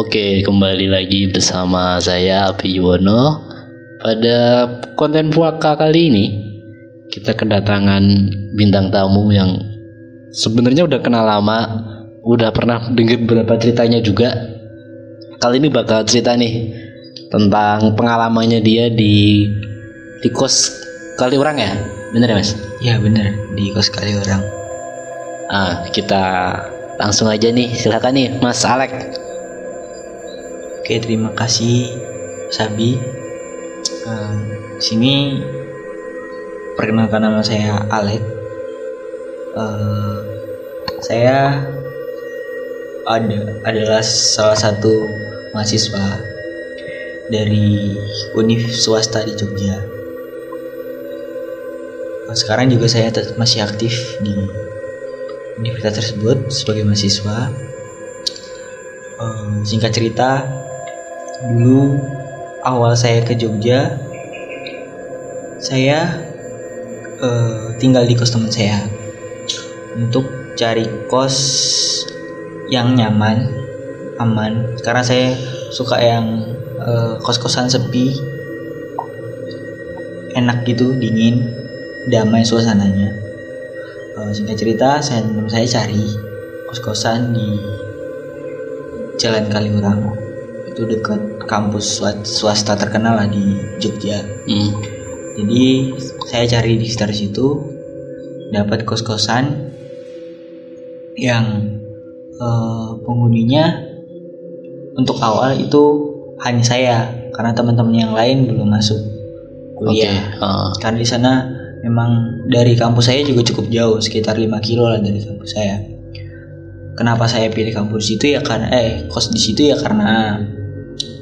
Oke, kembali lagi bersama saya Api Yuwono. Pada konten puaka kali ini, kita kedatangan bintang tamu yang sebenarnya udah kenal lama, udah pernah dengar beberapa ceritanya juga. Kali ini bakal cerita nih tentang pengalamannya dia di di kos kali orang ya, bener ya mas? Ya bener di kos kali orang. Ah, kita langsung aja nih, silakan nih Mas Alek. Oke terima kasih Sabi. Em, sini perkenalkan nama saya Alek. Eh, saya ada adalah salah satu mahasiswa dari univ swasta di Jogja. Nah, Sekarang juga saya masih aktif di universitas tersebut sebagai mahasiswa. Em, singkat cerita, dulu awal saya ke Jogja, saya eh, tinggal di kos teman saya untuk cari kos yang nyaman, aman. Karena saya suka yang eh, kos-kosan sepi, enak gitu, dingin, damai suasananya. Eh, singkat cerita, saya saya cari kos-kosan di Jalan Kaliurang. Itu dekat kampus swa- swasta terkenal lah di Jogja. Hmm. Jadi saya cari di sekitar situ dapat kos-kosan yang eh, penghuninya untuk awal itu hanya saya karena teman-teman yang lain belum masuk kuliah. ah. Karena di sana memang dari kampus saya juga cukup jauh, sekitar 5 kilo lah dari kampus saya. Kenapa saya pilih kampus itu ya karena eh kos di situ ya karena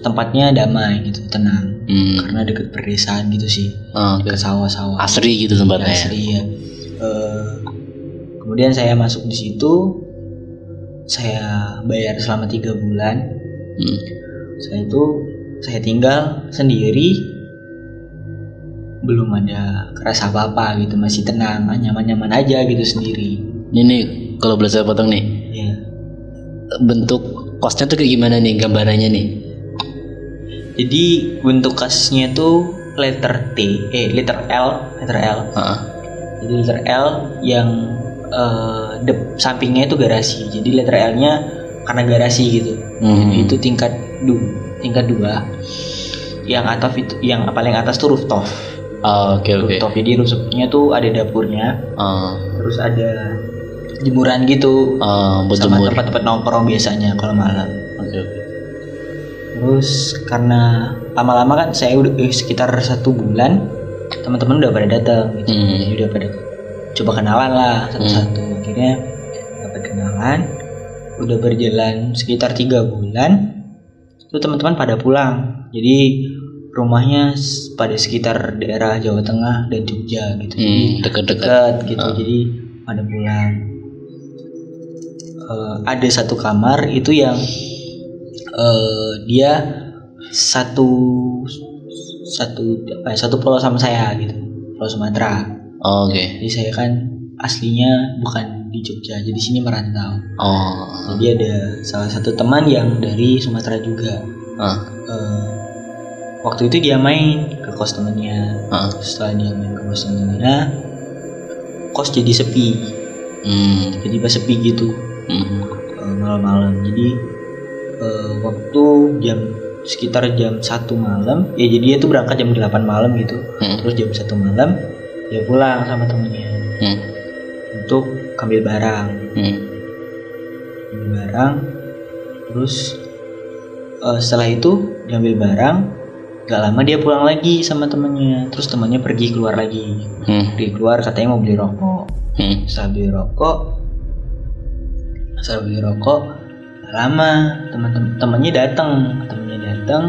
tempatnya damai gitu, tenang. Hmm. Karena deket perdesaan gitu sih, Ah, oke. ke sawah-sawah. Asri gitu tempatnya. ya? Asri ya. Eh, kemudian saya masuk di situ, saya bayar selama tiga bulan. Hmm. Saya itu saya tinggal sendiri, belum ada kerasa apa-apa gitu, masih tenang, nyaman-nyaman aja gitu sendiri. Ini nih kalau boleh saya potong nih, Ya. bentuk kosnya tuh kayak gimana nih gambarannya nih? Jadi bentuk kasnya tuh letter T, eh letter L, letter L. Ah, Jadi letter L yang eh, dep- sampingnya itu garasi. Jadi letter L-nya karena garasi gitu. Hmm. Itu tingkat du, tingkat dua. Yang atas itu, yang paling atas tuh rooftop. Ah, Oke oke. Rooftop. Jadi rooftopnya tuh ada dapurnya, Ah, terus ada jemuran gitu, buat sama tempat-tempat nongkrong biasanya kalau malam. Terus karena lama-lama kan saya udah eh, sekitar satu bulan, teman-teman udah pada datang gitu. Hmm. Jadi udah pada coba kenalan lah satu-satu. Akhirnya dapat kenalan, udah berjalan sekitar tiga bulan, itu teman-teman pada pulang. Jadi rumahnya pada sekitar daerah Jawa Tengah dan Jogja gitu. Hmm, dekat-dekat. dekat gitu. Jadi pada pulang. Eh, ada satu kamar itu yang eh, dia satu satu apa ya, satu pulau sama saya gitu pulau Sumatera Oh, Oke. jadi saya kan aslinya bukan di Jogja jadi sini merantau Oh. jadi ada salah satu teman yang dari Sumatera juga Ah, Eh, waktu itu dia main ke kos temannya ah. setelah dia main ke kos temannya kos jadi sepi Hmm. jadi pas sepi gitu Hmm. eh, malam-malam jadi eh, waktu jam sekitar jam satu malam ya jadi dia tuh berangkat jam 8 malam gitu Hmm. terus jam satu malam dia pulang sama temennya Hmm. untuk ambil barang Hmm. ambil barang terus eh, setelah itu diambil barang gak lama dia pulang lagi sama temennya terus temannya pergi keluar lagi Hmm. pergi keluar katanya mau beli rokok Hmm. setelah beli rokok setelah beli rokok lama teman-teman temannya datang temannya datang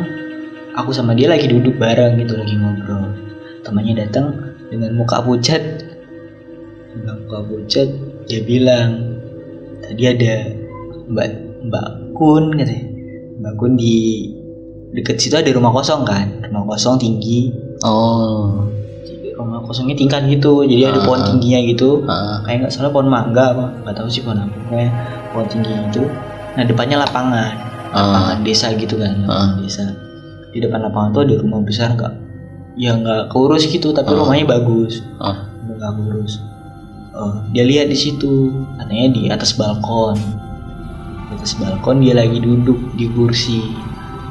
aku sama dia lagi duduk bareng gitu lagi ngobrol. Temannya datang dengan muka pucat. Dengan muka pucat dia bilang tadi ada mbak mbak kun katanya. Mbak kun di deket situ ada rumah kosong kan? Rumah kosong tinggi. Oh. rumah kosongnya tingkat gitu jadi ada pohon Ah. tingginya gitu. Ah. kayak nggak salah pohon mangga apa nggak tahu sih pohon apa pohon tinggi itu nah depannya lapangan. Lapangan desa gitu kan lapangan desa. Di depan lapangan tuh ada rumah besar nggak ya nggak keurus gitu tapi rumahnya bagus. Ah. nggak kurus oh, dia lihat di situ katanya di atas balkon. Di atas balkon dia lagi duduk di kursi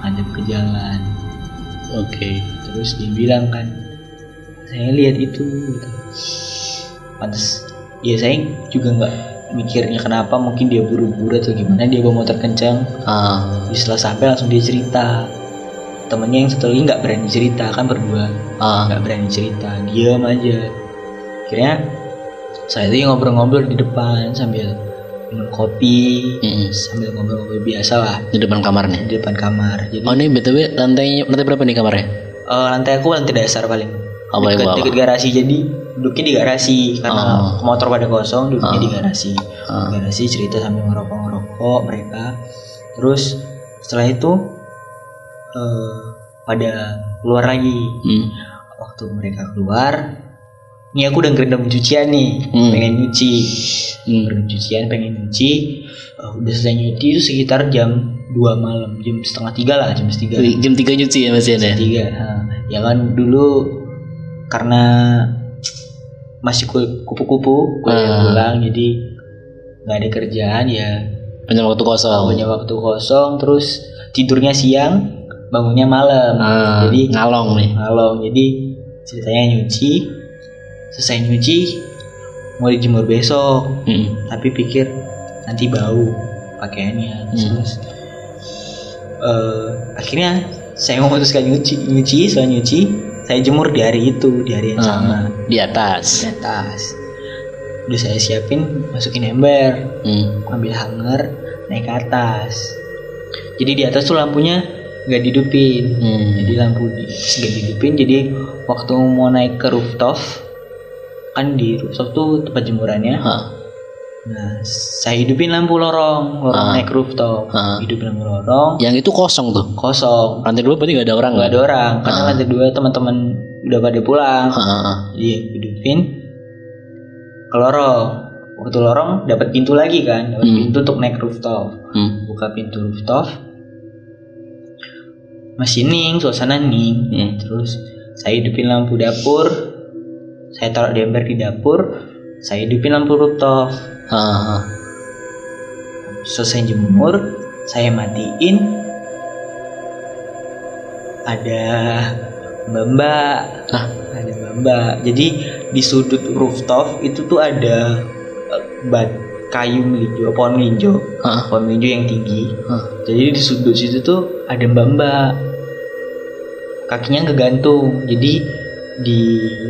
ngadep ke jalan. Oke. terus dia bilang kan saya lihat itu gitu. pantas ya saya juga nggak mikirnya kenapa mungkin dia buru-buru atau gimana dia bawa motor kencang Ah. Setelah sampai langsung dia cerita temennya yang satu lagi nggak berani cerita kan berdua Ah. nggak berani cerita diam aja akhirnya saya itu ngobrol-ngobrol di depan sambil minum kopi Mm-mm. sambil ngobrol-ngobrol biasa lah Di depan kamarnya. di depan kamar jadi Oh ini btw lantai lantai berapa nih kamarnya? eh, lantai aku lantai dasar paling Oh, dekat, bawah. dekat garasi jadi duduknya di garasi karena Oh. motor pada kosong duduknya di garasi Ah. Di garasi cerita sambil ngerokok ngerokok mereka terus setelah itu eh, pada keluar lagi Hmm. waktu mereka keluar ini aku udah ngerendam cucian nih Hmm. pengen nyuci Hmm. ngerendam cucian pengen nyuci Eh, udah selesai nyuci itu sekitar jam 2 malam jam setengah tiga lah jam Wih, Jam 3 nyuci ya masih ada. tiga Nah, ya kan dulu karena masih ku- kupu-kupu kuliah Ah. pulang jadi nggak ada kerjaan ya Banyak waktu kosong. punya waktu kosong terus tidurnya siang bangunnya malam Ah, jadi ngalong nih. ngalong jadi ceritanya nyuci selesai nyuci mau dijemur besok Hmm. tapi pikir nanti bau pakaiannya Hmm. terus eh, akhirnya saya memutuskan nyuci nyuci setelah nyuci saya jemur di hari itu di hari yang Ah, sama Di atas. di atas udah saya siapin masukin ember Hmm. ambil hanger naik ke atas jadi di atas tuh lampunya nggak didupin Hmm. jadi lampu di nggak didupin jadi waktu mau naik ke rooftop kan di rooftop tuh tempat jemurannya Hah. Nah saya hidupin lampu lorong lorong Ah. naik rooftop Ah. hidupin lampu lorong Yang itu kosong tuh. kosong Lantai dua berarti gak ada orang nggak ada orang karena Ah. lantai dua teman-teman udah pada pulang Ah, ah, ah. jadi hidupin ke lorong waktu lorong dapat pintu lagi kan dapat Hmm. pintu untuk naik rooftop Hmm. buka pintu rooftop masih ning suasana ning Hmm. terus saya hidupin lampu dapur saya taruh di ember di dapur saya hidupin lampu rooftop Ah. selesai jemur saya matiin ada mbak-mbak Ah. ada mbak-mbak jadi di sudut rooftop itu tuh ada eh, bat kayu melinjo pohon melinjo Ah. pohon melinjo yang tinggi Ah. jadi di sudut situ tuh ada mbak-mbak kakinya ngegantung jadi di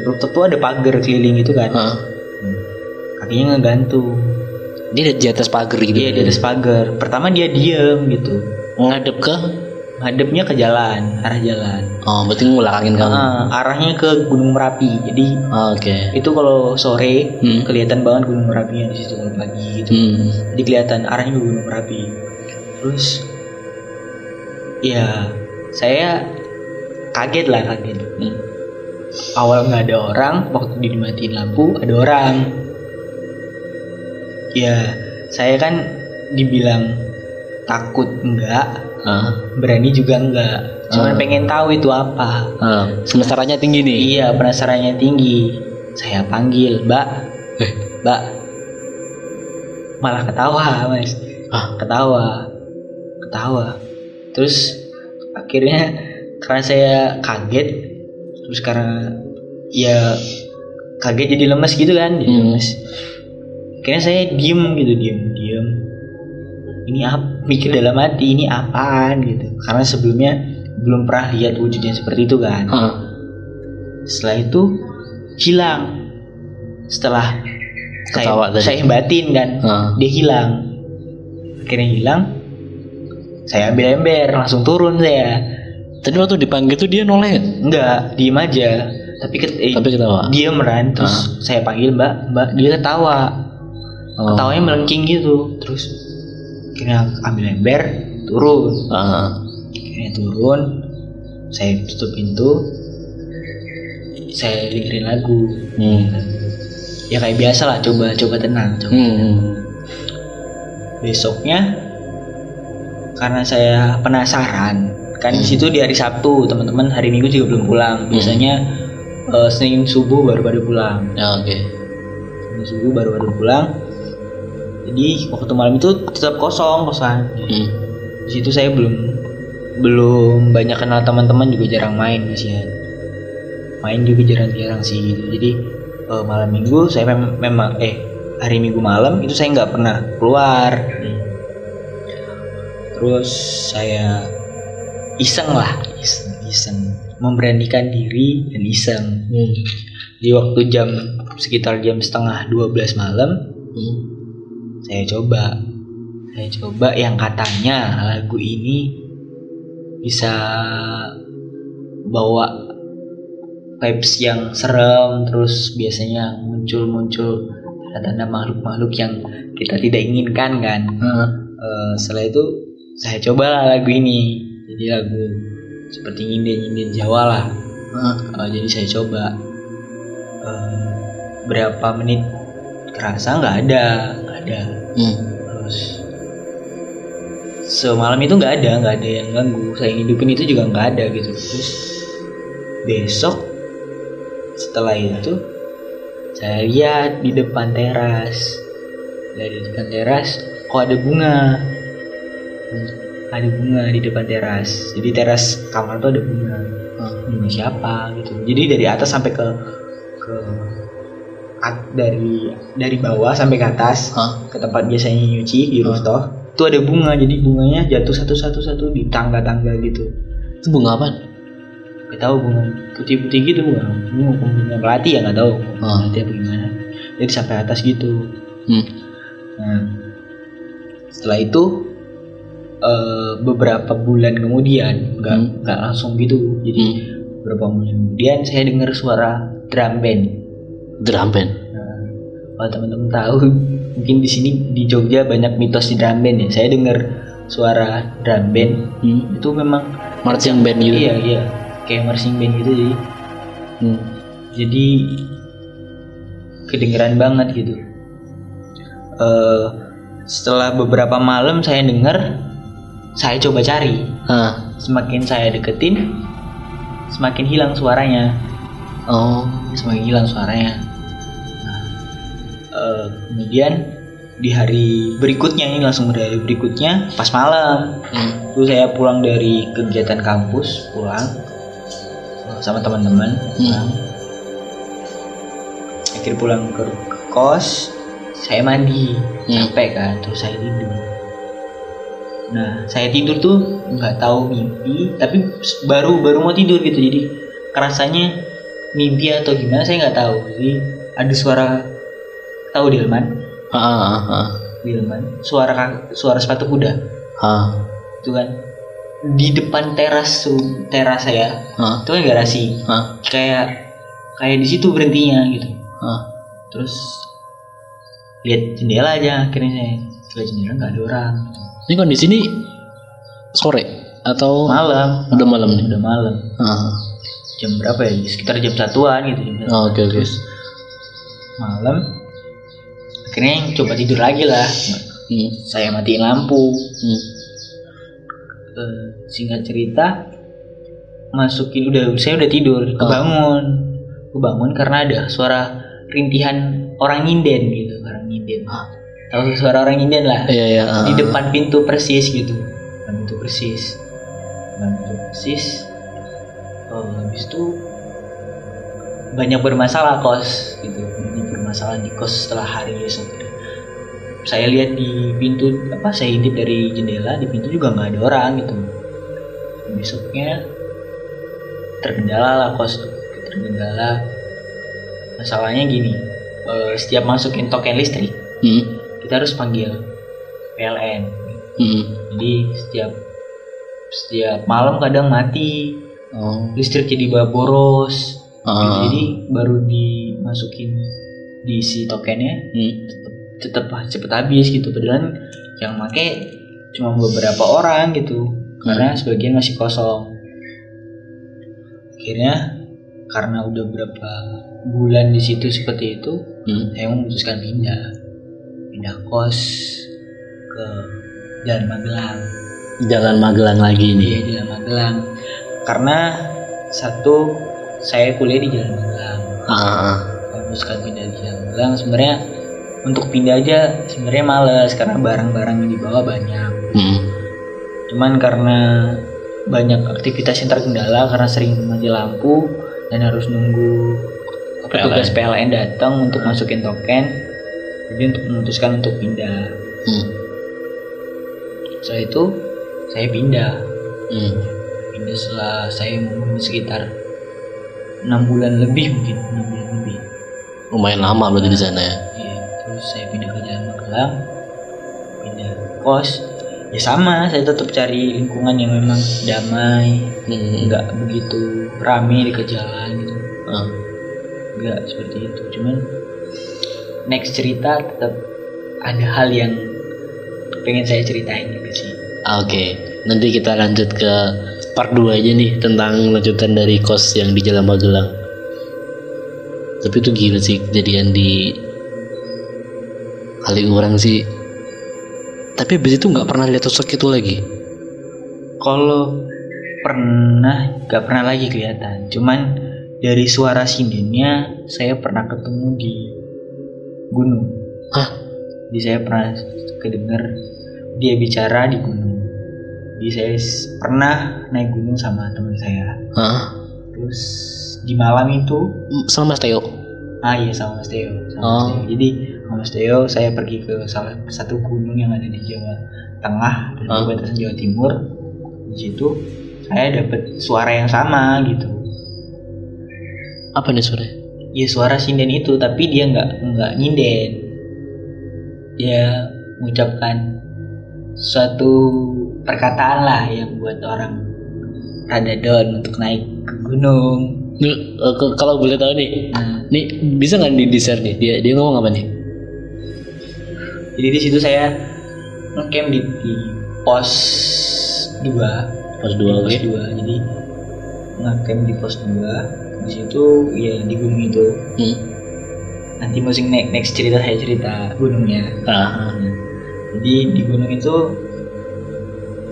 rooftop tuh ada pagar keliling gitu kan Ah. Hmm. kakinya ngegantung Dia di atas pagar gitu. Iya di atas pagar. Pertama dia diem gitu, Ngadep ke ngadepnya ke jalan, arah jalan. Oh, berarti ngulangin kamu. Ah, arahnya ke Gunung Merapi. Jadi Ah, Oke. itu kalau sore Hmm. kelihatan banget Gunung Merapinya di situ pagi gitu. Hmm. Jadi kelihatan arahnya ke Gunung Merapi. Terus ya saya kaget lah kaget. Hmm. Awal nggak ada orang, waktu dimatiin lampu ada orang. Ya saya kan dibilang takut enggak, Ah. berani juga enggak. Cuman Ah. pengen tahu itu apa. Ah. Semesteranya tinggi nih. Iya penasarannya tinggi. Saya panggil Mbak, Eh. Mbak. Malah ketawa mas, Ah. ketawa, ketawa. Terus akhirnya karena saya kaget, terus karena ya kaget jadi lemes gitu kan, jadi Hmm. lemes. Akhirnya saya diem gitu, diem, diem. Ini apa? Mikir dalam hati ini apaan gitu. Karena sebelumnya belum pernah lihat wujudnya seperti itu kan. Ah. Setelah itu hilang. Setelah Ketawa saya, tadi. saya batin kan, Ah. dia hilang. Akhirnya hilang. Saya ambil ember, langsung turun saya. Tadi waktu dipanggil tuh dia noleh. Enggak, diem aja. Tapi ket, eh, Tapi ketawa. diem kan, terus saya panggil mbak, mbak dia ketawa. Oh. Ketawanya melengking gitu. Terus akhirnya ambil ember, turun. Ah. Akhirnya turun, saya tutup pintu, saya dengerin lagu. Hmm. Ya kayak biasa lah, coba coba tenang. Coba. Hmm. Besoknya karena saya penasaran kan di Hmm. situ di hari Sabtu teman-teman hari Minggu juga belum pulang biasanya eh, Senin subuh baru pada pulang Ya, oke. Senin subuh baru pada pulang jadi waktu malam itu tetap kosong kosan Hmm. di situ saya belum belum banyak kenal teman-teman juga jarang main masih ya. main juga jarang-jarang sih gitu jadi eh, malam minggu saya mem- memang eh hari minggu malam itu saya nggak pernah keluar terus saya iseng lah iseng iseng memberanikan diri dan iseng Hmm. di waktu jam sekitar jam setengah 12 malam Hmm. Saya coba. Saya coba yang katanya lagu ini bisa bawa vibes yang serem terus biasanya muncul-muncul tanda-tanda makhluk-makhluk yang kita tidak inginkan kan? Ah. Eh, setelah itu saya coba lah lagu ini. Jadi lagu seperti nyinden-nyinden Jawa lah. Ah. Eh, jadi saya coba. Eh, berapa menit kerasa nggak ada ada. Hmm. terus semalam itu nggak ada nggak ada yang ganggu. Saya hidupin itu juga nggak ada gitu. Terus besok setelah itu saya lihat di depan teras. Dari depan teras kok ada bunga? Hmm, ada bunga di depan teras. Jadi teras kamar tuh ada bunga. Ah. bunga siapa gitu. Jadi dari atas sampai ke ke dari dari bawah sampai ke atas Ah. ke tempat biasanya nyuci di rooftop itu ada bunga jadi bunganya jatuh satu satu satu di tangga tangga gitu Itu bunga apa? Gak tahu bunga putih putih gitu bunga bunga, bunga melati ya nggak tahu Ah. melati apa gimana jadi sampai atas gitu Hmm. nah setelah itu eh, beberapa bulan kemudian nggak Hmm. nggak langsung gitu jadi Hmm. beberapa bulan kemudian saya dengar suara drum band Drum band. Nah, kalau teman-teman tahu mungkin di sini di Jogja banyak mitos di drum band ya. Saya dengar suara drum band Hmm. itu memang Marching band gitu. iya iya kayak marching band gitu jadi Hmm. jadi kedengeran banget gitu. Eh setelah beberapa malam saya dengar saya coba cari Ah. semakin saya deketin semakin hilang suaranya Oh. semakin hilang suaranya. Kemudian di hari berikutnya ini langsung di hari berikutnya pas malam. Hmm. saya pulang dari kegiatan kampus pulang sama teman-teman. Pulang. akhir pulang ke, ke kos saya mandi. Hmm. capek kan terus saya tidur. Nah saya tidur tuh nggak tahu mimpi tapi baru baru mau tidur gitu. Jadi kerasanya mimpi atau gimana saya nggak tahu. Jadi ada suara tahu Dilman Ah. Ah. Ah. Dilman suara suara sepatu kuda Ah. itu kan di depan teras tuh teras saya Ah. itu kan garasi Ah. kayak kayak di situ berhentinya gitu Ah. terus lihat jendela aja akhirnya saya lihat jendela nggak ada orang Ini kondisi ini sore atau malam udah malam nih? udah malam Ah. jam berapa ya sekitar jam satuan gitu jam. Oh, Oke oke. terus malam akhirnya coba tidur lagi lah. Hmm. saya matiin lampu. Hmm. Eh, singkat cerita masukin udah saya udah tidur kebangun. Kebangun karena ada suara rintihan orang nyinden gitu orang nyinden tahu suara orang nyinden lah? Iya iya. ah. di depan pintu persis gitu. Depan pintu persis. Depan pintu persis. Oh, habis itu banyak bermasalah kos gitu. Banyak bermasalah di kos setelah hari esok gitu. saya lihat di pintu apa saya intip dari jendela di pintu juga nggak ada orang gitu besoknya terkendala lah kos terkendala masalahnya gini eh, setiap masukin token listrik Hmm. kita harus panggil PLN Hmm. jadi setiap setiap malam kadang mati Oh. listrik jadi boros Ah. jadi baru dimasukin diisi tokennya Hmm. tetap cepet habis gitu padahal yang make cuma beberapa orang gitu karena sebagian masih kosong akhirnya karena udah berapa bulan di situ seperti itu Hmm. saya memutuskan pindah pindah kos ke Jalan Magelang Jalan Magelang lagi nih. Iya Jalan Magelang. Karena satu saya kuliah di Jalan Magelang. Ah, Memutuskan pindah di Magelang. Sebenarnya untuk pindah aja sebenarnya males karena barang-barang yang dibawa banyak. hmm. Cuman karena banyak aktivitas yang terkendala karena sering mati lampu dan harus nunggu petugas PLN datang untuk masukin token. Jadi untuk memutuskan untuk pindah. Hmm. Setelah itu saya pindah. Hmm. Pindah setelah saya mungkin sekitar enam bulan lebih mungkin enam bulan lebih. Lumayan lama berarti di sana ya. Iya, terus saya pindah ke Jalan Magelang, pindah kos. Ya sama, saya tetap cari lingkungan yang memang damai, Hmm. nggak begitu rame di ke jalan gitu. Nggak seperti itu. Cuman next cerita tetap ada hal yang pengen saya ceritain gitu sih. Ah, Oke, nanti kita lanjut ke part 2 aja nih tentang lanjutan dari kos yang di Jalan Magelang. Tapi itu gila sih kejadian di kali orang sih. Tapi habis itu nggak pernah lihat sosok itu lagi. Kalau pernah, nggak pernah lagi kelihatan. Cuman dari suara sindennya saya pernah ketemu di gunung. Hah? Jadi saya pernah kedenger dia bicara di gunung. Jadi saya pernah naik gunung sama teman saya. Hah? Terus di malam itu, Sama Mas Teo. ah iya sama Mas Teo. Sama Mas Oh. Teo. Jadi sama Mas Teo saya pergi ke salah satu gunung yang ada di Jawa Tengah dan Ah. perbatasan Jawa Timur. Di situ saya dapat suara yang sama gitu. Apa nih sore? Ya suara sinden itu, tapi dia nggak nggak nyinden. Dia mengucapkan suatu perkataan lah yang buat orang rada down untuk naik ke gunung. Nih, eh, kalau boleh tahu nih, Nah, nih bisa nggak di share nih? Dia dia ngomong apa nih? jadi di situ saya ngecamp di, di pos 2 Pas di dua pos oke. 2 jadi ngecamp di pos 2 di situ ya di gunung itu Hmm. nanti musim next, next cerita saya cerita gunungnya Ah. jadi di gunung itu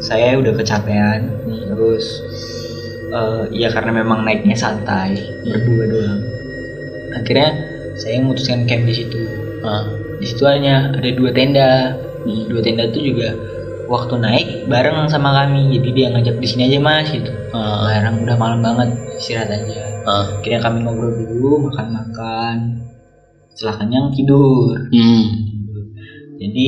saya udah kecapean terus eh, ya karena memang naiknya santai berdua doang akhirnya saya memutuskan camp di situ Ah. di situ hanya ada dua tenda Hmm. dua tenda itu juga waktu naik bareng sama kami jadi dia ngajak di sini aja mas gitu Ah. bareng udah malam banget istirahat aja Ah. akhirnya kami ngobrol dulu makan makan setelah kenyang tidur Hmm. jadi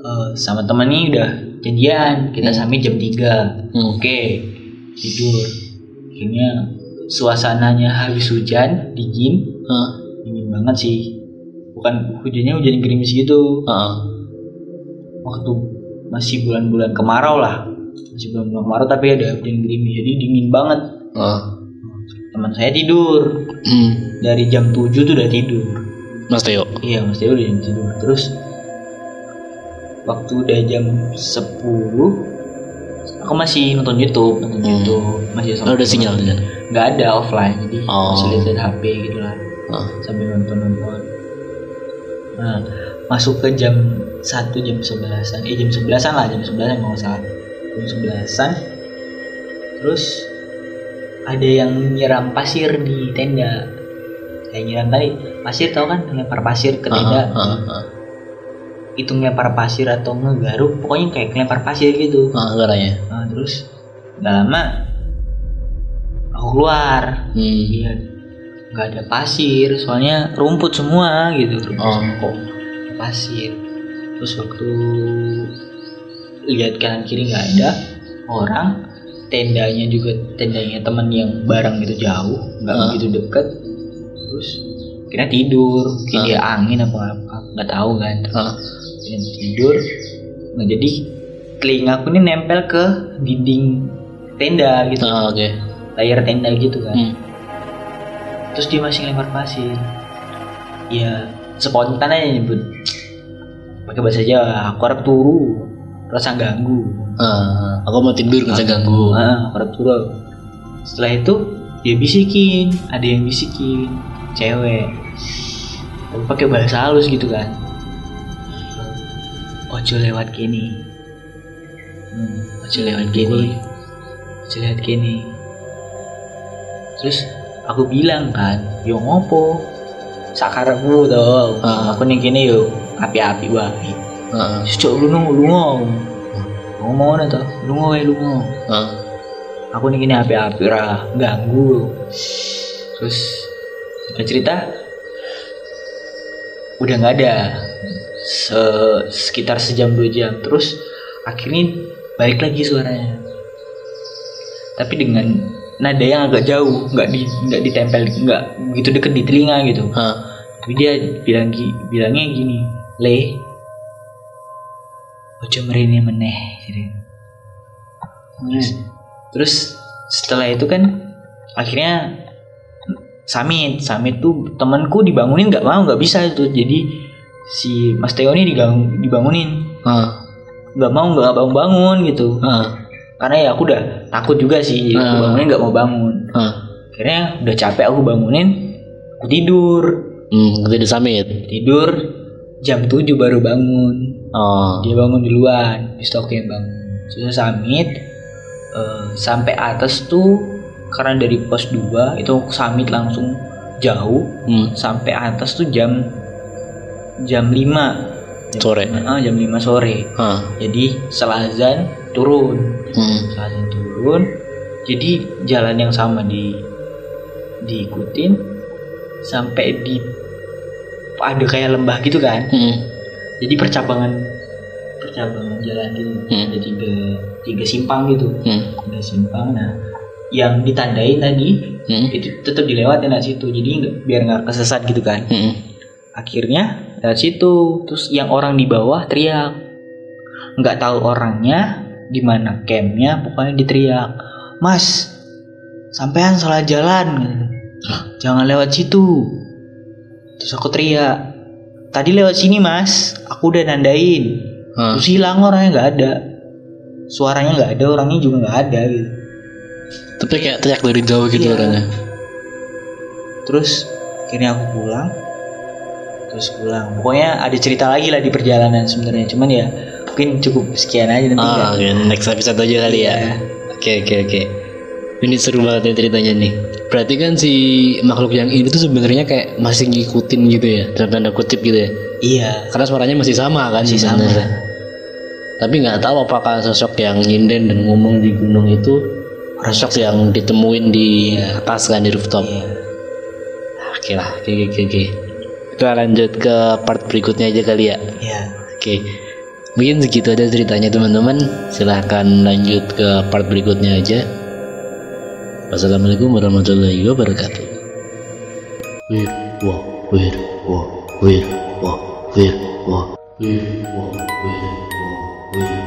eh, sama teman ini udah janjian kita Hmm. sampai jam 3 Hmm. oke tidur akhirnya suasananya habis hujan dingin Ah. dingin banget sih bukan hujannya hujan gerimis gitu Ah. waktu masih bulan-bulan kemarau lah masih bulan-bulan kemarau tapi ada hujan gerimis jadi dingin banget Ah. teman saya tidur Hmm. dari jam 7 tuh udah tidur Mas Teo. iya mas Teo udah jam tidur terus waktu udah jam 10 aku masih nonton YouTube nonton Hmm. YouTube masih Oh, udah sinyal di sana. nggak ada offline jadi Oh. masih lihat HP gitu lah Ah. sambil nonton nonton nah masuk ke jam 1 jam 11an eh jam 11an lah jam 11an kalau nggak salah jam 11an terus ada yang nyiram pasir di tenda kayak nyiram tadi pasir tau kan lempar pasir ke tenda Ah. Ah. Ah. Itu ngelempar pasir atau ngegaruk pokoknya kayak ngelempar pasir gitu Ah. Garanya. nah, terus nggak lama aku keluar Hmm. Iya, nggak ada pasir, soalnya rumput semua gitu. Rumput Oh. kok pasir. Terus waktu lihat kanan kiri nggak ada orang, tendanya juga tendanya teman yang bareng gitu jauh, nggak Ah. begitu deket. Terus kira tidur, mungkin Ah. dia angin apa apa, nggak tahu kan. Ah. Kira tidur, nah jadi telingaku ini nempel ke dinding tenda gitu, Ah. Oke. layar tenda gitu kan Hmm. terus dia masih lempar pasir ya spontan aja nyebut pakai bahasa Jawa aku harap turu rasa ganggu Ah. Aku mau tidur usah ganggu. ah, aku harap turu setelah itu dia bisikin ada yang bisikin cewek tapi pakai bahasa halus gitu kan ojo lewat gini hmm, aja lewat gini aja lewat gini terus aku bilang kan yo ngopo? Sakarepmu to. Ah. aku ning kene yo api-api wae. Heeh. Cok lu nung lu ngomong ngono to lu wae lu Heeh. aku nih gini api-api ra ganggu. Terus cerita? Udah nggak ada Se- sekitar sejam dua jam terus akhirnya balik lagi suaranya tapi dengan nada yang agak jauh nggak di nggak ditempel nggak begitu deket di telinga gitu Heeh. tapi dia bilang gi- bilangnya gini le ojo merene meneh gitu. terus terus setelah itu kan akhirnya Samit Samit tuh temanku dibangunin nggak mau nggak bisa itu jadi si Mas Teo ini digang- dibangunin. Heeh. nggak mau nggak bangun bangun gitu. Karena ya aku udah takut juga sih jadi aku bangunin nggak mau bangun. Akhirnya udah capek aku bangunin aku tidur. Hmm, gede samit. tidur jam 7 baru bangun. Oh. dia bangun duluan aku yang bangun. Sudah summit eh, sampai atas tuh karena dari pos 2 itu summit langsung jauh. Hmm. sampai atas tuh jam jam 5 Sore. Ah, jam 5 sore Heeh. jadi setelah azan turun Hmm. setelah azan turun jadi jalan yang sama di diikutin sampai di ada kayak lembah gitu kan Hmm. jadi percabangan percabangan jalan gitu Hmm. ada tiga tiga simpang gitu Hmm. tiga simpang nah yang ditandain tadi Hmm. itu tetap dilewatin dari situ jadi biar nggak kesesat gitu kan Hmm. Akhirnya dari situ terus yang orang di bawah teriak. Nggak tahu orangnya di mana campnya pokoknya diteriak mas sampean salah jalan. Jangan lewat situ. Terus aku teriak tadi lewat sini mas. Aku udah nandain. Hah. terus hilang orangnya nggak ada. Suaranya nggak ada orangnya juga nggak ada gitu. Tapi kayak teriak dari jauh gitu Iya. orangnya. terus akhirnya aku pulang terus pulang pokoknya ada cerita lagi lah di perjalanan sebenarnya cuman ya mungkin cukup sekian aja nanti ya. Ah, oke. next episode aja kali ya. Iya. Oke, oke, oke. Ini seru banget nih ceritanya nih. Berarti kan si makhluk yang ini tuh sebenarnya kayak masih ngikutin gitu ya, dalam tanda kutip gitu ya. iya Karena suaranya masih sama kan Masih sama. Tapi nggak tahu apakah sosok yang nyinden dan ngomong di gunung itu sosok yang ditemuin di atas kan di rooftop. iya Oke lah, oke oke, oke. Kita lanjut ke part berikutnya aja kali ya. iya Oke, mungkin segitu aja ceritanya teman-teman. Silahkan lanjut ke part berikutnya aja. Wassalamualaikum warahmatullahi wabarakatuh. Wir, wah, wir, wah, wir, wah, wir, wah, wir, wah, wir, wah, wir,